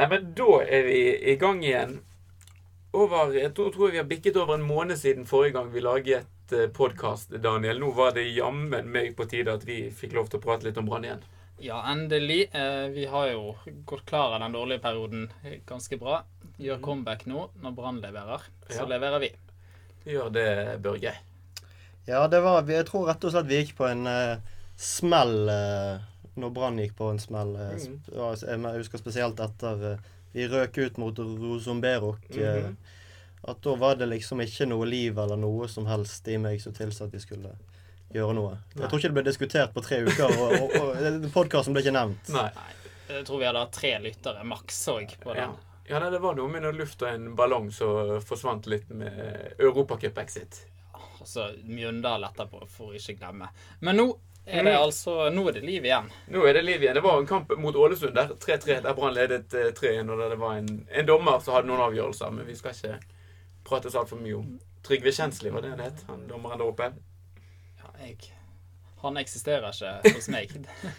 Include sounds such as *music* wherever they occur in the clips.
Nei, men da er vi i gang igjen. Over, jeg tror, tror vi har bikket over en måned siden forrige gang vi laget podkast, Daniel. Nå var det jammen meg på tide at vi fikk lov til å prate litt om Brann igjen. Ja, endelig. Eh, vi har jo gått klar av den dårlige perioden ganske bra. Gjør comeback nå når Brann leverer. Så Ja. leverer vi. Gjør det, Børge. Ja, det var Jeg tror rett og slett vi gikk på en uh, smell eh, når Brann gikk på en smell. eh, ja, jeg husker spesielt etter eh, vi røk ut mot Rosomberok. Mm -hmm. At da var det liksom ikke noe liv eller noe som helst i meg som tilsa at vi skulle gjøre noe. Nei. Jeg tror ikke det ble diskutert på tre uker, og, og, og podkasten ble ikke nevnt. Nei. Jeg tror vi hadde hatt tre lyttere maks òg på den. ja, nei, det var noe med noe luft en ballong som forsvant litt med Europacup-exit. Altså Mjøndalen etterpå, for å ikke glemme. Men nå er det altså Nå er det liv igjen. Nå er det liv igjen. Det var en kamp mot Ålesund der. 3-3, der Brann ledet eh, 3-1, og der det var en, en dommer som hadde noen avgjørelser. Men vi skal ikke prate så altfor mye om Trygve Kjensli, var det han het? Han dommeren der oppe. Ja, jeg Han eksisterer ikke hos meg.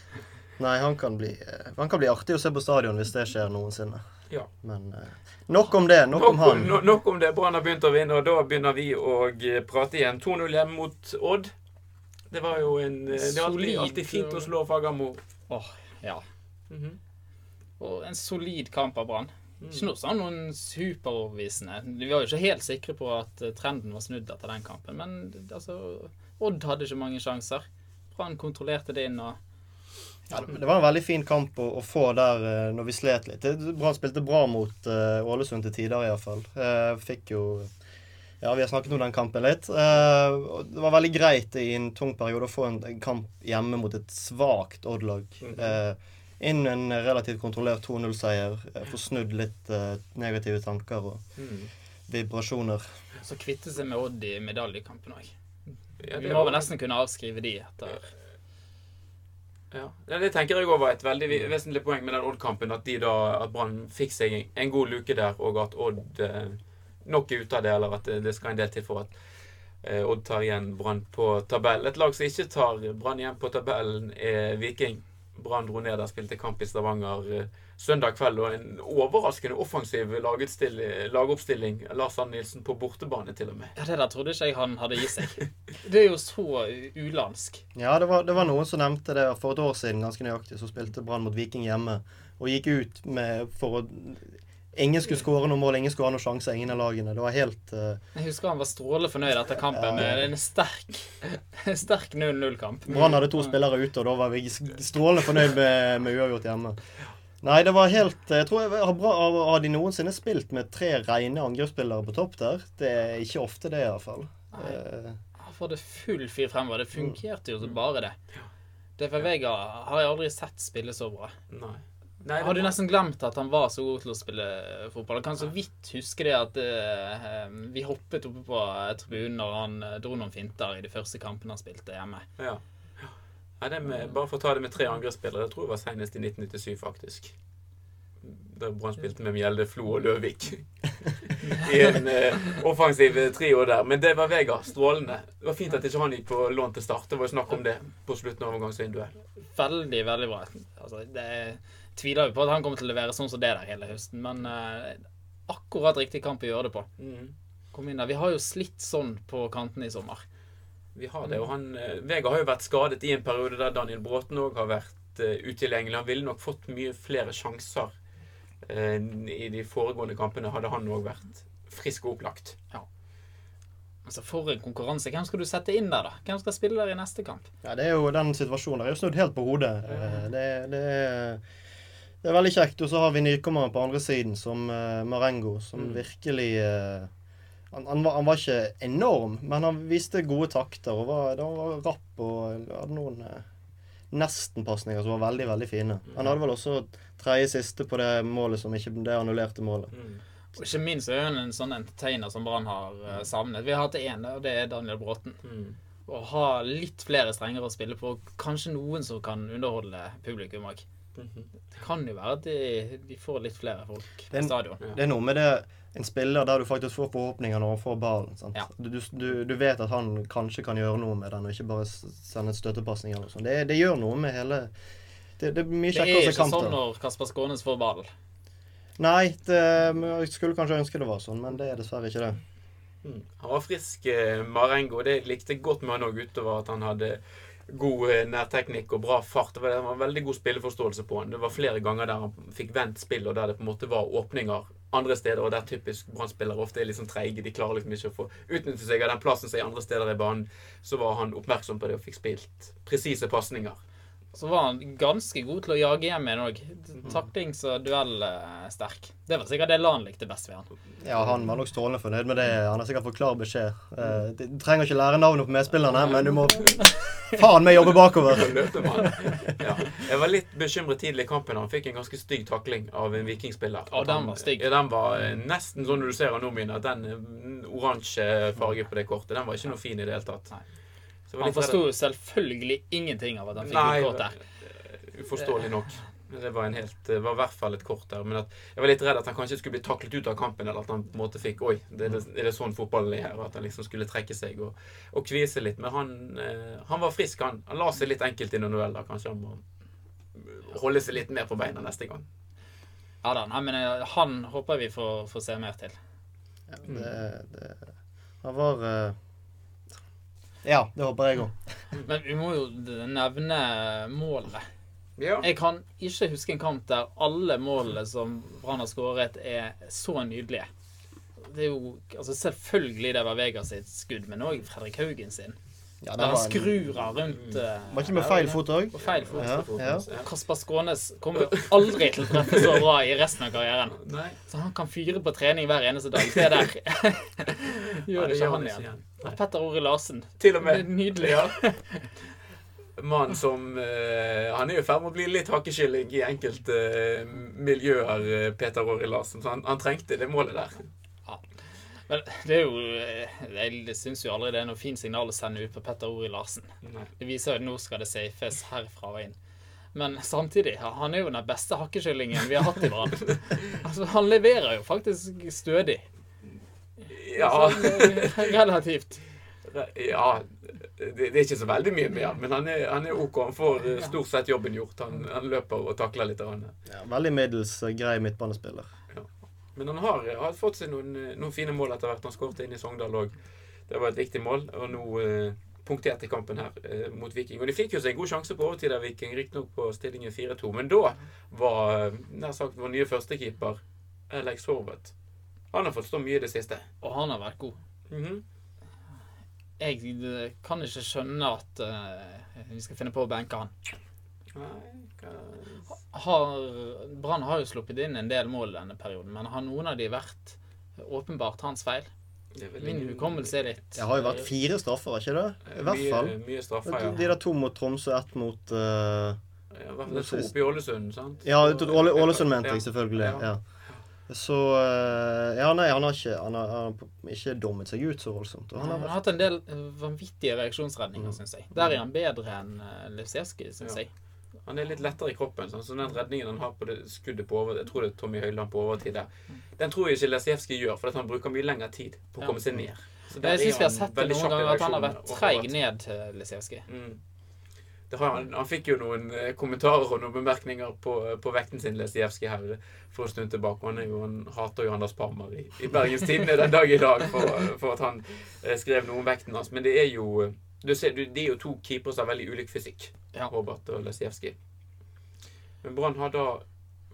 *laughs* Nei, han kan, bli, eh, han kan bli artig å se på stadion hvis det skjer noensinne. Ja. Men eh, nok om det. Nok om han. no- nok om det. Brann har begynt å vinne, og da begynner vi å eh, prate igjen. 2-0 hjemme mot Odd. Det var jo en eh, Det er alltid, alltid fint å slå Fagermo. Åh, ja. Mhm. Og en solid kamp av Brann. Mm. Ikke noe sånn noen superoverbevisende. Vi var jo ikke helt sikre på at eh, trenden var snudd etter den kampen, men altså Odd hadde ikke mange sjanser. Brann kontrollerte det inn og Ja, det var en veldig fin kamp å, å få der eh, når vi slet litt. Brann spilte bra mot uh, Ålesund til tider, iallfall. Uh, fikk jo Ja, vi har snakket om den kampen litt. Eh, det var veldig greit i en tung periode å få en, en kamp hjemme mot et svakt Odd-lag. Mhm. Eh, inn en relativt kontrollert 2-0-seier. Uh, få snudd litt eh, negative tanker og Mm. vibrasjoner. så kvitte seg med Odd i medaljekampen òg. Ja, Vi må vel nesten kunne avskrive de etter Ja, Det tenker jeg òg var et veldig vesentlig poeng med den Odd-kampen. At de da, at Brann fikk seg en, en god luke der, og at Odd eh, nok ut av det, eller at det, skal en del til for at eh, Odd tar igjen Brann på tabellen. Et lag som ikke tar Brann igjen på tabellen, er Viking. Brann dro ned der, spilte kamp i Stavanger eh, søndag kveld, og en overraskende offensiv lagoppstilling. Lars Ann Nilsen på bortebane, til og med. Ja, det der trodde ikke jeg han hadde i seg. *laughs* Det er jo så ulandsk. Ja, det var, det var noen som nevnte det for et år siden, ganske nøyaktig. Så spilte Brann mot Viking hjemme og gikk ut med for å Ingen skulle skåre noe mål, ingen skulle ha noen sjanse, ingen av lagene. Det var helt uh... Jeg husker han var strålende fornøyd etter kampen med en sterk *laughs* sterk 0-0-kamp. Brann hadde to spillere ute, og da var vi strålende fornøyd med, med uavgjort hjemme. Nei, det var helt Jeg tror jeg har, bra, har, har de noensinne spilt med tre rene angrepsspillere på topp der? Det er ikke ofte det, iallfall. hvert fall. Han får det full fyr fremover. Det fungerte jo bare det. Det for Vega har jeg aldri sett spille så bra. Nei. Nei, Jeg det hadde var- nesten glemt at han var så god til å spille fotball. Jeg kan så vidt huske det at uh, vi hoppet oppe på tribunen når han eh, dro noen finter i de første kampene han spilte hjemme. Ja. ja det med, bare for å ta det med tre angrepsspillere, det tror jeg var senest i 1997, faktisk. Da Brann spilte med Mjelde, Flo og Løvik. I en uh, offensiv trio der. Men det var Vega. Strålende. Det var fint at ikke han gikk på lån til start. Det var jo snakk om det på slutten av overgangsvinduet. Veldig, veldig bra. Altså, det tviler vi på at han kommer til å levere sånn som det der hele høsten, men uh, akkurat riktig kamp å gjøre det på. Mm. Kom inn der. Vi har jo slitt sånn på kantene i sommer. Vi har det. Og han, uh, Vega har jo vært skadet i en periode der Daniel Bråten òg har vært uh, utilgjengelig. Han ville nok fått mye flere sjanser eh, i de foregående kampene, hadde han òg vært frisk og opplagt. Ja. Altså, For en konkurranse. Hvem skal du sette inn der, da? Hvem skal spille der i neste kamp? ja, det er jo den situasjonen der er jo snudd helt på hodet. Eh, det, det, er, det er veldig kjekt. Og så har vi nykommeren på andre siden, som uh, Marengo, som Mm. virkelig uh, han, han, var, han var ikke enorm, men han viste gode takter og var, han var rapp og hadde noen eh, nestenpasninger som var veldig, veldig fine. Han hadde vel også tredje siste på det målet som ikke det annullerte målet. Mm. Og ikke minst er han en sånn entertainer som Brann har uh, savnet. Vi har hatt én, og det er Daniel Bråten. Mm. Å ha litt flere strenger å spille på, kanskje noen som kan underholde publikum òg. Mhm. Det kan jo være at de, de får litt flere folk på stadion. Det er noe med det en spiller der du faktisk får forhåpninger når han får ballen. Ja. Du, du, du vet at han kanskje kan gjøre noe med den, og ikke bare sende støttepasning eller noe. Det, det gjør noe med hele Det, det er mye Det er kjekkere å se ikke sånn når Kasper Skånes får ballen. Nei, det, jeg skulle kanskje ønske det var sånn, men det er dessverre ikke det. Mm. Han var frisk, eh, Marengo. Det likte jeg godt med han òg, utover at han hadde god eh, nærteknikk og bra fart. Det var, det var en veldig god spilleforståelse på han. Det var flere ganger der han fikk vendt spill, og der det på en måte var åpninger andre steder, og der typisk Brann-spillere ofte er litt sånn treige. De klarer liksom ikke å få utnytte seg av den plassen som er andre steder i banen. Så var han oppmerksom på det og fikk spilt presise pasninger. Så var han ganske god til å jage hjem igjen òg. Taklings- og duellsterk. Det var sikkert det LAN likte best ved han. Ja, han var nok strålende fornøyd med det. Han har sikkert fått klar beskjed. Eh, Du trenger ikke lære navnet på medspillerne, men du må faen meg jobbe bakover. *laughs* Ja. Jeg var litt bekymret tidlig i kampen. Han fikk en ganske stygg takling av en vikingspiller. Og den var stygg. Ja, den var eh, nesten sånn du ser av nå, mine, at den eh, oransje farge på det kortet, den var ikke noe fin i det hele tatt. Han forsto selvfølgelig ingenting av at han fikk Nei, kortet kort der. eh, uforståelig nok. Det var, en helt, det var i hvert fall et kort der. Men at jeg var litt redd at han kanskje skulle bli taklet ut av kampen, eller at han på en måte fikk Oi, det er, det, er det sånn fotballen er her? At han liksom skulle trekke seg og, og kvise litt. Men han, eh, han var frisk, han. Han la seg litt enkelt inn noen dueller. Kanskje han må holde seg litt mer på beina neste gang. Ja da, nei, men eh, han håper vi får, får se mer til. Ja, det, det Han var eh, Ja, det håper jeg òg. Men vi må jo nevne målet. Ja. Jeg kan ikke huske en kamp der alle målene som Brann har skåret, er så nydelige. Det er jo altså Selvfølgelig det var Vega sitt skudd, men òg Fredrik Haugen sin. Ja, Der han det skrur av rundt eh, var ikke med feil fot òg? Feil fot. Ja, ja. Kasper Skånes kommer aldri til å treffe så bra i resten av karrieren. Nei. Så han kan fyre på trening hver eneste dag. Se der. *laughs* Gjør det ikke han igjen. Petter Ore Larsen. Til og med. Nydelig. Ja. *laughs* Mann som uh, Han er jo i ferd med å bli litt hakeskylling i enkelte uh, miljøer, eh, Peter Åri Larsen. Så han, han trengte det målet der. Ja. Men det er jo eh, Jeg syns jo aldri det er noe fint signal å sende ut på Petter Rory Larsen. Nei. Det viser jo at nå skal det safes herfra og inn. Men samtidig, han er jo den beste hakkekyllingen vi har hatt i Brann. *laughs* altså, han leverer jo faktisk stødig. Ja, eh, relativt. Ja det, det er ikke så veldig mye mer, men han er, han er OK. Han får eh, stort sett jobben gjort. Han, han løper og takler litt. Ja, veldig middels eh, grei midtbanespiller. Men han har, har fått seg noen, eh, noen fine mål etter hvert. Han skåret inn i Sogndal òg. Det var et viktig mål. Og nå eh, punkterte kampen her eh, mot Viking. Og de fikk jo seg en god sjanse på overtid av Viking, riktignok på stillingen 4-2. Men da var eh, nær sagt vår nye førstekeeper, Alex Horvath Han har fått stå mye i det siste. Og han har vært god. Mhm. Jeg eh, kan ikke skjønne at uh, vi skal finne på å benke han. Brann har jo sluppet inn en del mål denne perioden, men har noen av de vært åpenbart hans feil? det Min hukommelse er litt Det har jo vært fire straffer, ikke det? I hvert fall. Mye, mye straffer, De der to mot Tromsø, ett mot uh, ja det er to oppe i Ålesund, sant? Ja, Ålesund mente jeg selvfølgelig. Ja. Ja. Så eh, Ja, nei, han har ikke Han har, han har ikke dummet seg ut så voldsomt. Og Han han har har hatt en del eh, vanvittige reaksjonsredninger, syns jeg. Der er han bedre enn uh, Lefsevskij, syns Ja. jeg. Han er litt lettere i kroppen. Sånn. Så den redningen han har på det skuddet på over, Jeg tror det er Tommy Høiland på overtid der. Den tror jeg ikke Lesijevskij gjør, for han bruker mye lengre tid på å komme seg ned. Så der Jeg syns vi har sett det noen ganger at han har vært treig ned til Lesijevskij. Mm. Han, han fikk jo noen eh, kommentarer og noen bemerkninger på, på vekten sin, Lesijevskij, her for en stund tilbake. Han, jo, han hater jo Anders Parmer i, i Bergens Tidende den dag i dag for, for at han eh, skrev noe om vekten hans. Men det er jo du ser, du, De er jo to keepere som har veldig ulik fysikk, Ja. Robert og Lesijevskij. Men Brann har da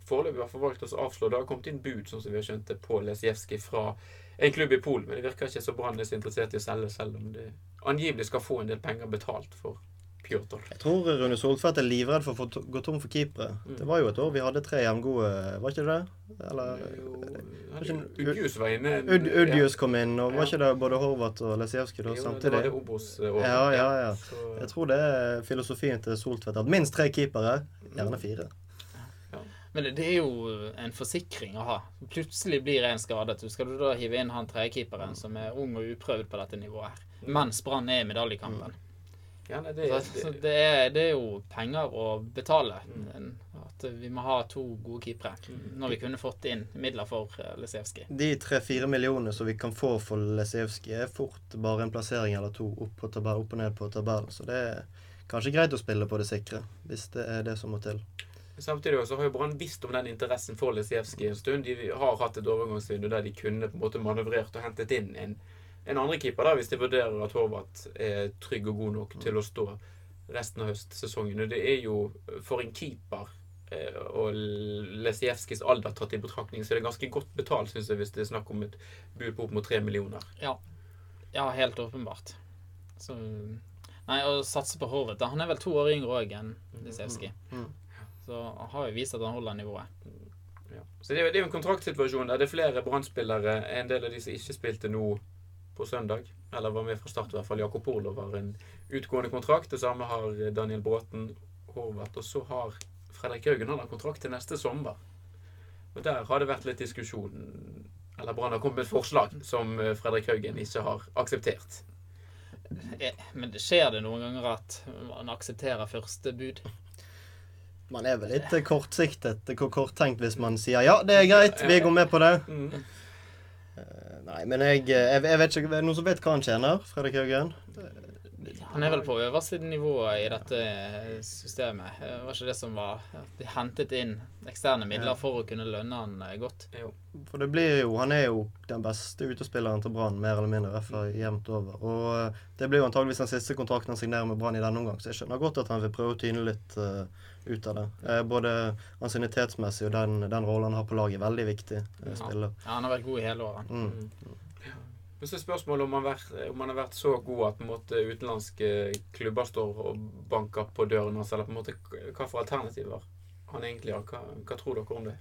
foreløpig har hvert fall valgt å avslå. Det har kommet inn bud sånn som vi har skjønt det, på Lesijevskij fra en klubb i Polen. Men det virker ikke så Brann er så interessert i å selge, selv om det angivelig skal få en del penger betalt for Pjotr. Jeg tror Rune Soltvedt er livredd for å gå tom for keepere. Mm. Det var jo et år vi hadde tre jevngode, var ikke det? Eller Udjus var inne. Udjus kom inn, og var ikke det både Horvath og Lesijevskij da Jo, Det var det Obos-året. Ja, ja, ja. Så, Jeg tror det er filosofien til Soltvedt. At minst tre keepere, gjerne fire. Men det, det er jo en forsikring å ha. Plutselig blir en skadet. Skal du da hive inn han tredjekeeperen som er ung og uprøvd på dette nivået her. Mens Brann er i medaljekampen. Ja, nei, det, Så, så det, det, er, det er jo penger å betale. Mm. At vi må ha to gode keepere. Når vi kunne fått inn midler for uh, Lesevskij. De tre-fire millionene som vi kan få for Lesevskij, er fort bare en plassering eller to opp, på tabell, opp og ned på tabellen. Så det er kanskje greit å spille på det sikre, hvis det er det som må til. Samtidig også har jo Brann visst om den interessen for Lesevskij en stund. De har hatt et overgangsvindu der de kunne på en måte manøvrert og hentet inn en, en andre keeper da, hvis de vurderer at Horvath er trygg og god nok til å stå resten av høstsesongen. Og det er jo for en keeper eh, og Lesijevskijs alder tatt i betraktning, så er det ganske godt betalt, syns jeg, hvis det er snakk om et bud på opp mot tre millioner. Ja. ja, helt åpenbart. Så Nei, å satse på Horvath Han er vel to år yngre òg enn Lisevskij. Mm. Så han har jo vist at han holder nivået. Ja. Så det er, jo, en kontraktsituasjon der det er flere Brann-spillere. En del av de som ikke spilte nå på søndag, eller var med fra start i hvert fall. Jakob Orlov har en utgående kontrakt. Det samme har Daniel Bråten, Horvath. Og så har Fredrik Haugen han har kontrakt til neste sommer. Og der har det vært litt diskusjon. Eller Brann har kommet med et forslag som eh, Fredrik Haugen ikke har akseptert. Eh, Men det skjer det noen ganger at man aksepterer første bud? Man er vel litt kortsiktet, og korttenkt hvis man sier ja, det er greit, vi går med på det. Mm. Eh, Nei, men jeg, jeg, jeg vet ikke Er det noen som vet hva han tjener, Fredrik Haugen? Han er vel på øverste nivå i dette systemet. Det Var ikke det som var at De hentet inn eksterne midler for å kunne lønne han eh, godt. Jo. For det blir jo Han er jo den beste utespilleren til Brann, mer eller mindre. i hvert jevnt over. Og eh, det blir jo antageligvis den siste kontrakten han signerer med Brann i denne omgang, så jeg skjønner godt at han vil prøve å tyne litt eh, ut av det. Eh, både ansiennitetsmessig og den, den rollen han har på laget, er veldig viktig eh, spiller. Ja, han har vært god i hele året. Mm. Men så er spørsmålet om han, vært, om han har vært så god at på en måte, utenlandske klubber står og banker på døren hans, eller på en måte hva for alternativer han egentlig har. Hva, hva tror dere om det?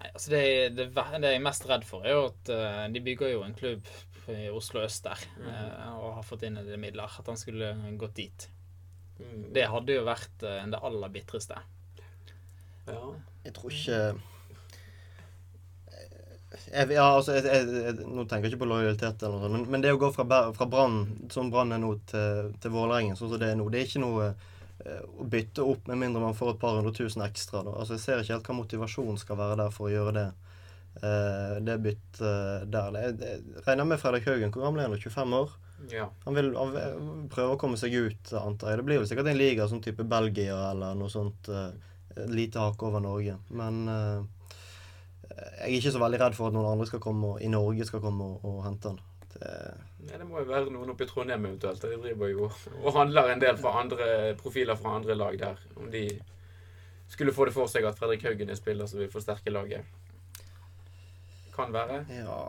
Nei, altså det, det, det jeg er mest redd for, er jo at uh, de bygger jo en klubb i Oslo øst der, eh, og har fått inn en del midler. At han skulle gått dit. Mm. Det hadde jo vært uh, det aller bitreste. Ja. Jeg tror ikke jeg, ja, altså, jeg, jeg, jeg, Nå tenker jeg ikke på lojalitet, eller noe sånt, men, men det å gå fra, fra Brann, som Brann er nå, til, til Vålerengen, sånn som det er nå, det er ikke noe eh, å bytte opp med mindre man får et par hundre tusen ekstra. Da. Altså, jeg ser ikke helt hva motivasjonen skal være der for å gjøre det. Uh, det byttet der. Jeg, det, jeg regner med Fredrik Haugen. Hvor gammel er han? 25 år? Ja. Han vil, prøve å komme seg ut, antar jeg. Det blir vel sikkert en liga sånn type Belgia eller noe sånt. eh, lite hake over Norge. Men eh, jeg er ikke så veldig redd for at noen andre skal komme og, i Norge skal komme og, og hente han. Det, Nei, det må jo være noen oppe i Trondheim eventuelt. De driver jo og handler en del fra andre profiler fra andre lag der. Om de skulle få det for seg at Fredrik Haugen er spiller som vil forsterke laget. Kan være. ja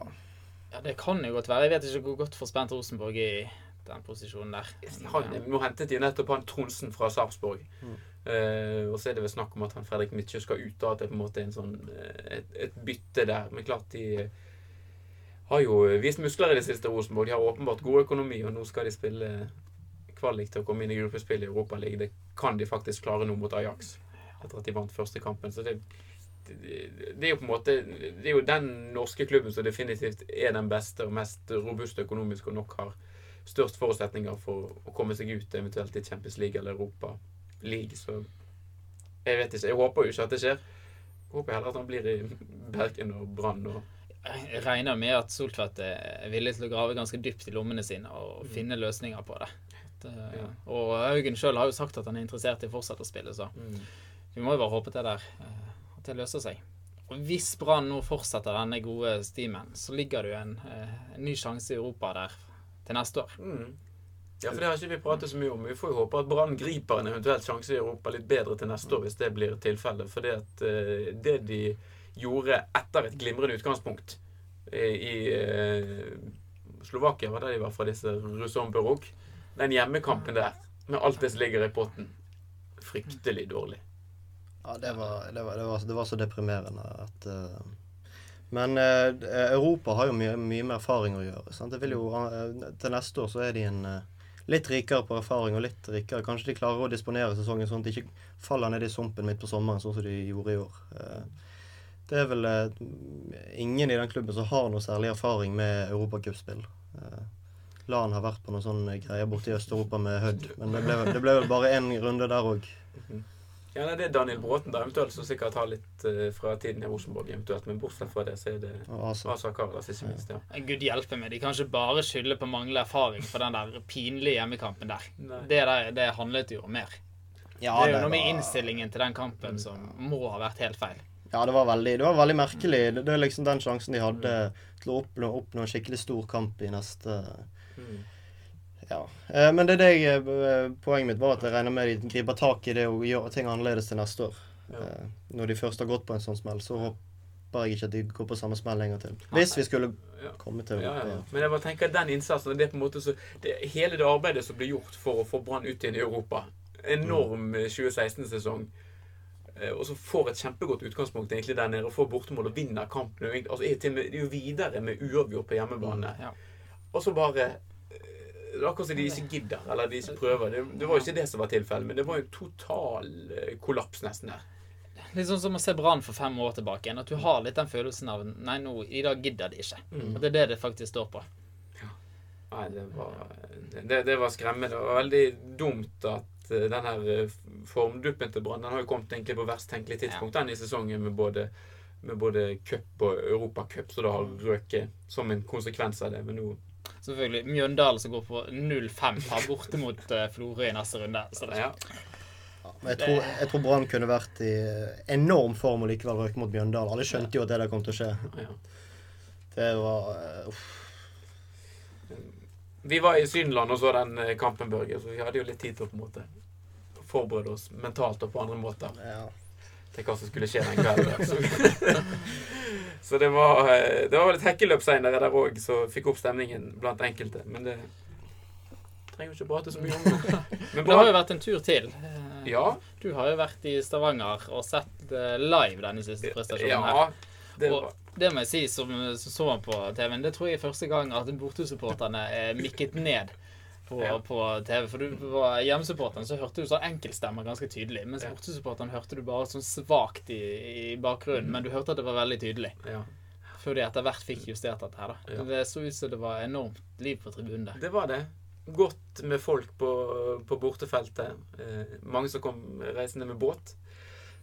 Ja, Det kan jo godt være. Jeg vet ikke hvor godt for Spent Rosenborg er i den posisjonen der. Han, nå hentet de nettopp han Tronsen fra Sarpsborg. Mm. Uh, og så er det vel snakk om at han Fredrik Midtjø skal ut, og at det er på en måte en sånn, eh, et, et bytte der. Men klart de har jo vist muskler i det siste, Rosenborg. De har åpenbart god økonomi, og nå skal de spille kvalik til å komme inn i gruppespill i Europaligaen. Det kan de faktisk klare nå mot Ajax, etter at de vant første kampen. Så det, det, er jo på en måte Det er jo den norske klubben som definitivt er den beste og mest robuste økonomisk, og nok har størst forutsetninger for å komme seg ut eventuelt i Champions League eller Europa League. Så jeg vet ikke. Jeg håper jo ikke at det skjer. Jeg håper heller at han blir i Bergen og Brann og Jeg regner med at Soltvedt er villig til å grave ganske dypt i lommene sine og finne løsninger på det. det Ja. Og Haugen sjøl har jo sagt at han er interessert i å fortsette å spille, så vi må jo bare håpe det der, eh, det løser seg. Og Hvis Brann nå fortsetter denne gode stimen, så ligger det jo en, eh, en ny sjanse i Europa der til neste år. Mm. Ja, for det har ikke vi pratet så mye om. Vi får jo håpe at Brann griper en eventuell sjanse i Europa litt bedre til neste år, hvis det blir tilfellet. For eh, det de gjorde etter et glimrende utgangspunkt eh, i Slovakia, var det de var fra disse Buruk, den hjemmekampen der, med alt det som ligger i potten, fryktelig dårlig. Ja, det var, det var, det var, det var så deprimerende at uh, Men uh, Europa har jo mye, mye med erfaring å gjøre. Sant? Det vil jo, uh, til neste år så er de en litt rikere på erfaring og litt rikere. Kanskje de klarer å disponere sesongen sånn at de ikke faller ned i sumpen midt på sommeren, sånn som de gjorde i år. Det er vel ingen i den klubben som har noe særlig erfaring med europacupspill. Lan har vært på noen sånne greier borte i Øst-Europa med Hødd, men det ble, det ble vel bare én runde der òg. Ja, nei, Det er Daniel Bråten da, eventuelt som sikkert har litt uh, fra tiden i Rosenborg, eventuelt. Men bortsett fra det, så er det Altså. Asa Karadas, ikke minst. ja. Gud hjelpe meg, de kan ikke bare skylde på manglende erfaring for den der pinlige hjemmekampen der. Det, der, det handlet jo om mer. Ja, det er jo det noe med innstillingen til den kampen som må ha vært helt feil. Ja, det var veldig, det var veldig merkelig. Det, det er liksom den sjansen de hadde til å oppnå, oppnå en skikkelig stor kamp i neste Mm. Ja. Eh, Men det er det jeg, eh, poenget mitt var at jeg regner med de griper tak i det og gjør ting annerledes til neste år. Ja. Eh, Når de først har gått på en sånn smell, så håper jeg ikke at de går på samme smell en gang til. Hvis vi skulle Ja. komme til Ja, ja. Ja. Men jeg bare tenker at den innsatsen det er på en måte så, det, Hele det arbeidet som ble gjort for å få Brann ut igjen i Europa Enorm eh, 2016-sesong. eh, Og så får et kjempegodt utgangspunkt egentlig der nede og får bortemål og vinner kampen. Altså, er til med, er jo videre med uavgjort på hjemmebane. Ja. Og så bare akkurat som de ikke gidder, eller de ikke prøver. Det, det var jo ikke det som var tilfellet, men det var jo total eh, kollaps nesten her. Litt sånn som å se Brann for fem år tilbake igjen. At du har litt den følelsen av Nei, nå, i dag gidder de ikke. Mm. Og det er det det faktisk står på. Nei, det var, det, det var skremmende. Og veldig dumt at eh, den her eh, formduppen til Brann Den har jo kommet egentlig på verst tenkelig tidspunkt den i sesongen med både, med både cup og europacup, så det har røket som en konsekvens av det. Men nå Selvfølgelig. Mjøndalen som går på 0-5 her borte mot uh, Florø i neste runde. Så det, ja. Men jeg tror, jeg tror Brann kunne vært i enorm form og likevel røyke mot Bjørndal. Alle skjønte jo at det der kom til å skje. Det var eh, uff. Vi var i Sydenland og så den eh, kampen, Børge, så vi hadde jo litt tid til å på en måte forberede oss mentalt og på andre måter Ja. Til hva som skulle skje den kvelden. Så, *laughs* så det var eh, Det var vel et hekkeløp seinere der òg som fikk opp stemningen blant enkelte. Men det trenger jo ikke prate så mye om det. *laughs* Men det har jo vært en tur til. Eh, Ja. Du har jo vært i Stavanger og sett eh, live denne siste prestasjonen her. ja det var, Og det må jeg si, som som så man på TV-en, det tror jeg er første gang at bortesupporterne er mikket ned på, Ja. på TV. For du var hjemmesupporteren, så hørte du sånn enkeltstemmer ganske tydelig. Mens Ja. bortesupporteren hørte du bare sånn svakt i, i bakgrunnen. Men du hørte at det var veldig tydelig. ja. Før de etter hvert fikk justert dette her, da. Ja. Det så ut som det var enormt liv på tribunen der. Det var det. Godt med folk på, på bortefeltet. Eh, mange som kom reisende med båt,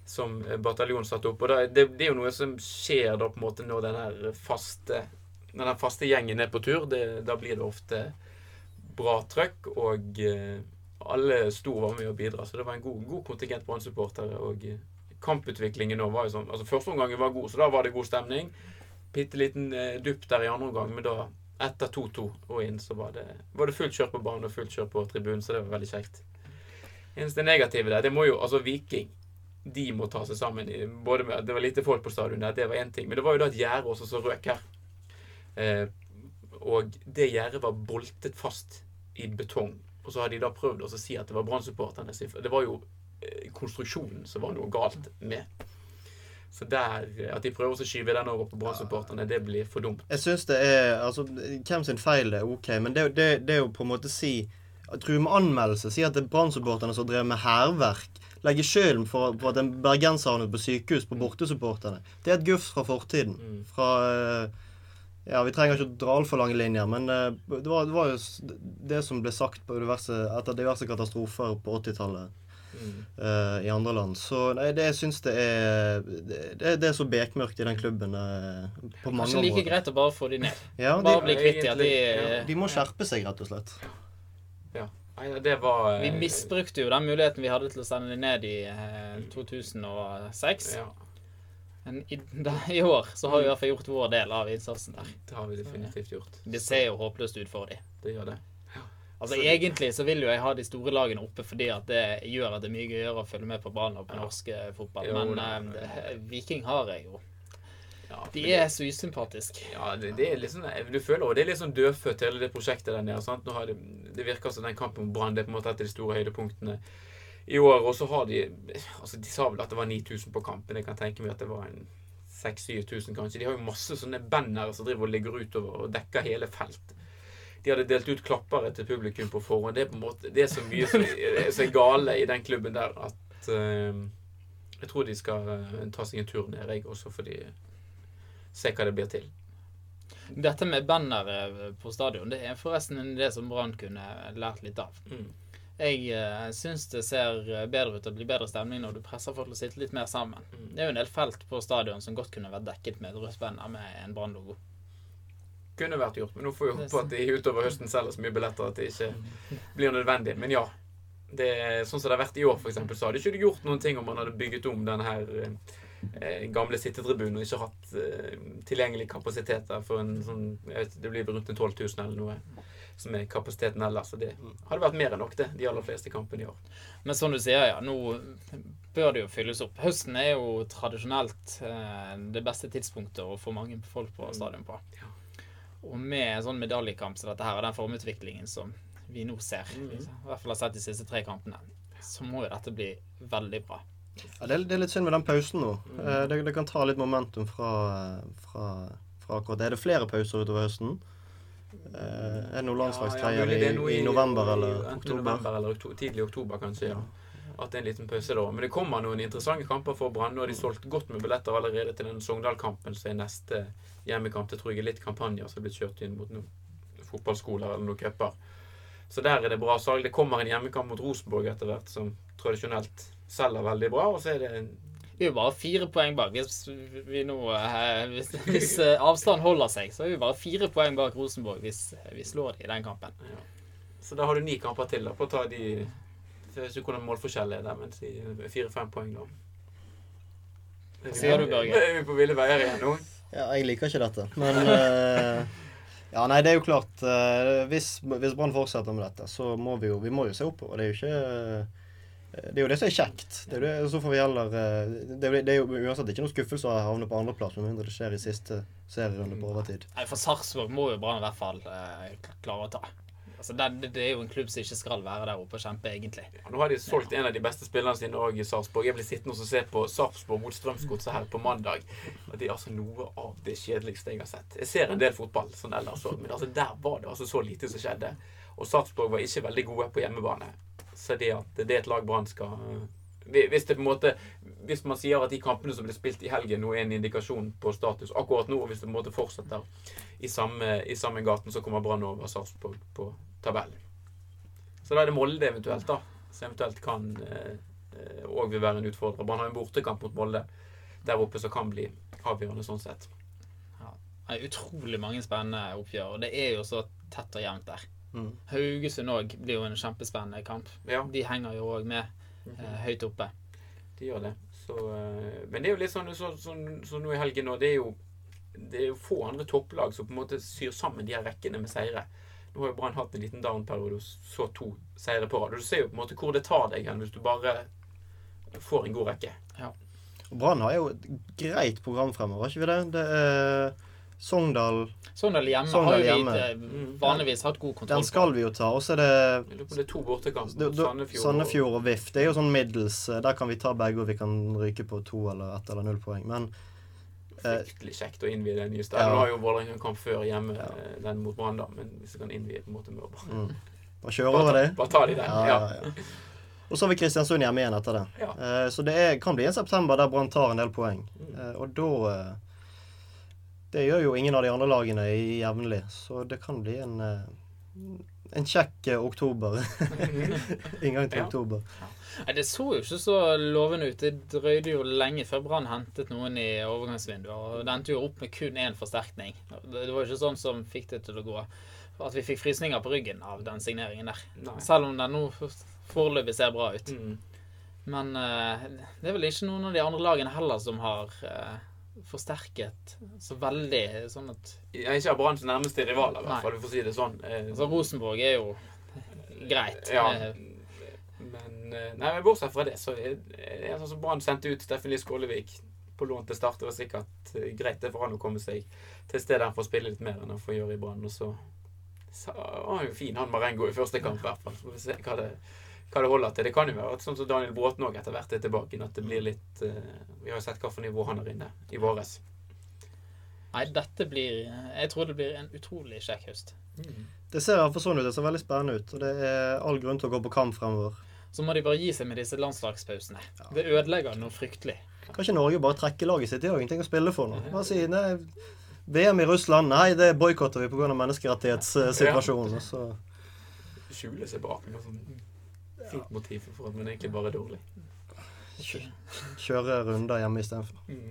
som bataljonen satte opp. Og da, det, det er jo noe som skjer da på en måte når den faste når den faste gjengen er på tur. Det, da blir det ofte bra trøkk, og eh, alle sto og var med å bidra. Så det var en god, god kontingent Brann-supportere. Og eh, kamputviklingen nå var jo sånn altså Første omgangen var god, så da var det god stemning. Bitte liten eh, dupp der i andre omgang, men da etter 2-2 og inn, så var det, var det fullt kjør på banen og fullt kjør på tribunen, så det var veldig kjekt. Eneste negative der, det må jo Altså, Viking de må ta seg sammen. Både med, Det var lite folk på stadion der, det var én ting. Men det var jo da et gjerde også som røk her. Eh, og det gjerdet var boltet fast i betong. Og så har de da prøvd å si at det var Brann-supporterne. Det var jo eh, konstruksjonen som var noe galt med. Så der, eh, at de prøver å skyve den over på Brann-supporterne, det blir for dumt. Jeg syns det er Altså, hvem sin feil det er ok, men det, det, det er jo på en måte si True med anmeldelse. Si at det er Brann-supporterne som drev med hærverk. Legge skylden for, for at en bergenser havnet på sykehus på bortesupporterne. Det er et gufs fra fortiden. Mm. Fra eh, Ja, vi trenger ikke å dra altfor lange linjer, men eh, det, var, det var jo det som ble sagt på diverse, etter diverse katastrofer på 80-tallet. Mm. uh, i andre land. Så nei, det syns det er det, det er så bekmørkt i den klubben uh, på mange Kanskje like greit å bare få de ned. Ja, Bare bli kvitt de. At de ja. de må skjerpe seg, rett og slett. Nei, det var Vi misbrukte jo den muligheten vi hadde til å sende de ned i eh, 2006. Ja, Men i, da, i år så har vi i hvert fall gjort vår del av innsatsen der. det har vi definitivt gjort. Det ser jo håpløst ut for dem. Det gjør det. Altså Så- Egentlig så vil jo jeg ha de store lagene oppe fordi at det gjør at det er mye gøyere å følge med på banen og på Ja. norsk eh, fotball. Jo, Men eh, det, Viking har jeg jo. Ja, De er så usympatiske. Ja, det, det er sånn, du føler også det er litt sånn dødfødt, hele det prosjektet der nede. Sant? Nå har det, det virker som den kampen om Brann er på en måte et av de store høydepunktene i år. Og så har de altså De sa vel at det var 9000 på kampen. Jeg kan tenke meg at det var en 6000-7000 kanskje. De har jo masse sånne bannere som driver og ligger utover og dekker hele felt. De hadde delt ut klappere til publikum på forhånd. Det er på en måte, det er så mye som så er gale i den klubben der at uh, jeg tror de skal uh, ta seg en tur ned, jeg også, fordi Se hva det blir til. Dette med bannere på stadion, det er forresten en idé som Brann kunne lært litt av. Mm. Jeg uh, syns det ser bedre ut og blir bedre stemning når du presser folk til å sitte litt mer sammen. Mm. Det er jo en del felt på stadion som godt kunne vært dekket med et rødt banner med en Brann-logo. Kunne vært gjort, men nå får vi håpe at de utover høsten selger så mye billetter at det ikke blir nødvendig. Men ja, Det, sånn som det har vært i år, eksempel, så hadde ikke du gjort noen ting om man hadde bygget om denne her eh, gamle sittetribunen og ikke hatt eh, tilgjengelig kapasitet der for en sånn jeg vet, Det blir rundt en 12 000 eller noe som er kapasiteten ellers. Så det hadde vært mer enn nok, det, de aller fleste kampene i år. Men som du sier, ja, nå bør det jo fylles opp. Høsten er jo tradisjonelt eh, det beste tidspunktet å få mange folk på stadion på. Ja. Og med sånn medaljekamp som dette her, og den formutviklingen som vi nå ser, mm. liksom, i hvert fall har sett de siste tre kampene, så må jo dette bli veldig bra. Ja, det, er, det er litt synd med den pausen nå. Mm. Eh, Det, det kan ta litt momentum fra, fra, fra akkurat det. Er det flere pauser utover høsten? Eh, Er det noen landslagstreier ja, noe i, i november eller i oktober? november eller oktober, tidlig oktober, kanskje. ja. At det er en liten pause da. Men det kommer noen interessante kamper for Brann. Har de solgt godt med billetter allerede til den Sogndal-kampen som er neste hjemmekamp. Det tror jeg er litt kampanjer som er blitt kjørt inn mot noen fotballskoler eller noen cuper. Så der er det bra salg. Det kommer en hjemmekamp mot Rosenborg etter hvert, som tradisjonelt selger veldig bra. Og så er det en Vi er jo bare fire poeng bak. Hvis, vi nå, eh, hvis, hvis avstanden holder seg, så er vi bare fire poeng bak Rosenborg hvis vi slår dem i den kampen. Så da har du ni kamper til da, på å ta de Hvis du kunne målforskjellet er der, men si fire-fem poeng, da. Hva sier du, Børge? Er vi på ville veier igjen nå? Ja, jeg liker ikke dette, men uh... Ja, nei, det er jo klart eh, Hvis, hvis Brann fortsetter med dette, så må vi jo, vi må jo se oppover. Det er jo ikke eh, det er jo det som er kjekt. Det er jo det, så får vi heller eh, det, er det er jo uansett ikke noe skuffelse å havne på andreplass, med mindre det skjer i siste serierunde på overtid. Nei, For Sarpsborg må jo Brann i hvert fall eh, klare å ta. Altså, det, det- det er jo en klubb som ikke skal være der oppe og kjempe, egentlig. Ja, nå har de solgt en av de beste spillerne sine òg i Sarpsborg. Jeg blir sittende og se på Sarpsborg mot Strømsgodset her på mandag. Og Det er altså noe av det kjedeligste jeg har sett. Jeg ser en del fotball sånn ellers òg, men altså der var det altså så lite som skjedde. Og Sarpsborg var ikke veldig gode på hjemmebane. Så det at det er et lag Brann skal hvis, det på en måte, hvis man sier at de kampene som ble spilt i helgen, nå er en indikasjon på status akkurat nå, og hvis det på en måte fortsetter i samme, i samme gaten, så kommer Brann over Sarpsborg på tabellen. Så da er det Molde eventuelt, da. Som eventuelt kan òg vil være en utfordrer. Brann har en bortekamp mot Molde der oppe som kan bli avgjørende sånn sett. Er utrolig mange spennende oppgjør, og det er jo så tett og jevnt der. Mm. Haugesund òg blir jo en kjempespennende kamp. Ja, De henger jo òg med eh, høyt oppe. de gjør det. Så, eh, men det er jo litt sånn så, sånn, så nå i helgen nå, det er jo det er jo få andre topplag som på en måte syr sammen de her rekkene med seire. Nå har jo Brann hatt en liten down-periode og så to seire på rad. Du ser jo på en måte hvor det tar deg hen hvis du bare får en god rekke. Ja. Brann har jo et greit program fremover, har ikke vi det? Det er Sogndal Sogndal hjemme Sogndal har jo vi hjemme. eh, vanligvis hatt god kontroll på. Den skal vi jo ta. Og så er det det er to bortekamper. Mot Sandefjord. Sandefjord og VIF. Det er jo sånn middels. eh, Der kan vi ta begge, og vi kan ryke på to eller ett eller null poeng. Men eh, Fryktelig kjekt å innvie den nye Ja. Nå har jo Vålerenga en kamp før hjemme, Ja. den mot Brann, da. Men hvis vi kan innvie på en måte med å bare, mm, bare kjøre over det. bare ta de der. Ja, Ja. Og så har vi Kristiansund hjemme igjen etter det. Ja. Eh, Så det er, kan bli en september der Brann tar en del poeng. Mm. Eh, Og da Det gjør jo ingen av de andre lagene i jevnlig, så det kan bli en eh, en kjekk eh, oktober. *laughs* Inngang til Ja. oktober. Nei, Det så jo ikke så lovende ut. Det drøyde jo lenge før Brann hentet noen i overgangsvinduet. Og det endte jo opp med kun én forsterkning. Det var jo ikke sånn som fikk det til å gå. At vi fikk frysninger på ryggen av den signeringen der. Nei. Selv om den nå foreløpig ser bra ut. Mm. Men uh, det er vel ikke noen av de andre lagene heller som har eh, forsterket så veldig sånn at er ikke av Branns nærmeste rivaler, i hvert fall, for å si det sånn. Eh, Altså Rosenborg er jo greit. Ja. Eh, Men eh, nei, men bortsett fra det, så er det sånn som Brann sendte ut Steffen Lie Skålevik på lån til Start. Det var sikkert greit det for han å komme seg til stedet han får spille litt mer enn han får gjøre i Brann. Og så, så var han jo fin, han Marengo, i første kamp, i hvert fall. Så får vi se hva det, hva det holder til. Det kan jo være at sånn som Daniel Bråten òg etter hvert er tilbake at det blir litt eh, Vi har jo sett for nivå han er inne i våres. Nei, dette blir Jeg tror det blir en utrolig kjekk høst. Det ser iallfall sånn ut. Det ser veldig spennende ut. Og det er all grunn til å gå på kamp fremover. Så må de bare gi seg med disse landslagspausene. Det ødelegger noe fryktelig. Kan ikke Norge bare trekke laget sitt? De har ingenting å spille for nå. Bare si nei, VM i Russland, nei, det boikotter vi pga. menneskerettighetssituasjonen. Ja. Så Skjule seg bak noe sånn fint motiv for at man egentlig bare er dårlig. kjøre runder hjemme istedenfor. Mm.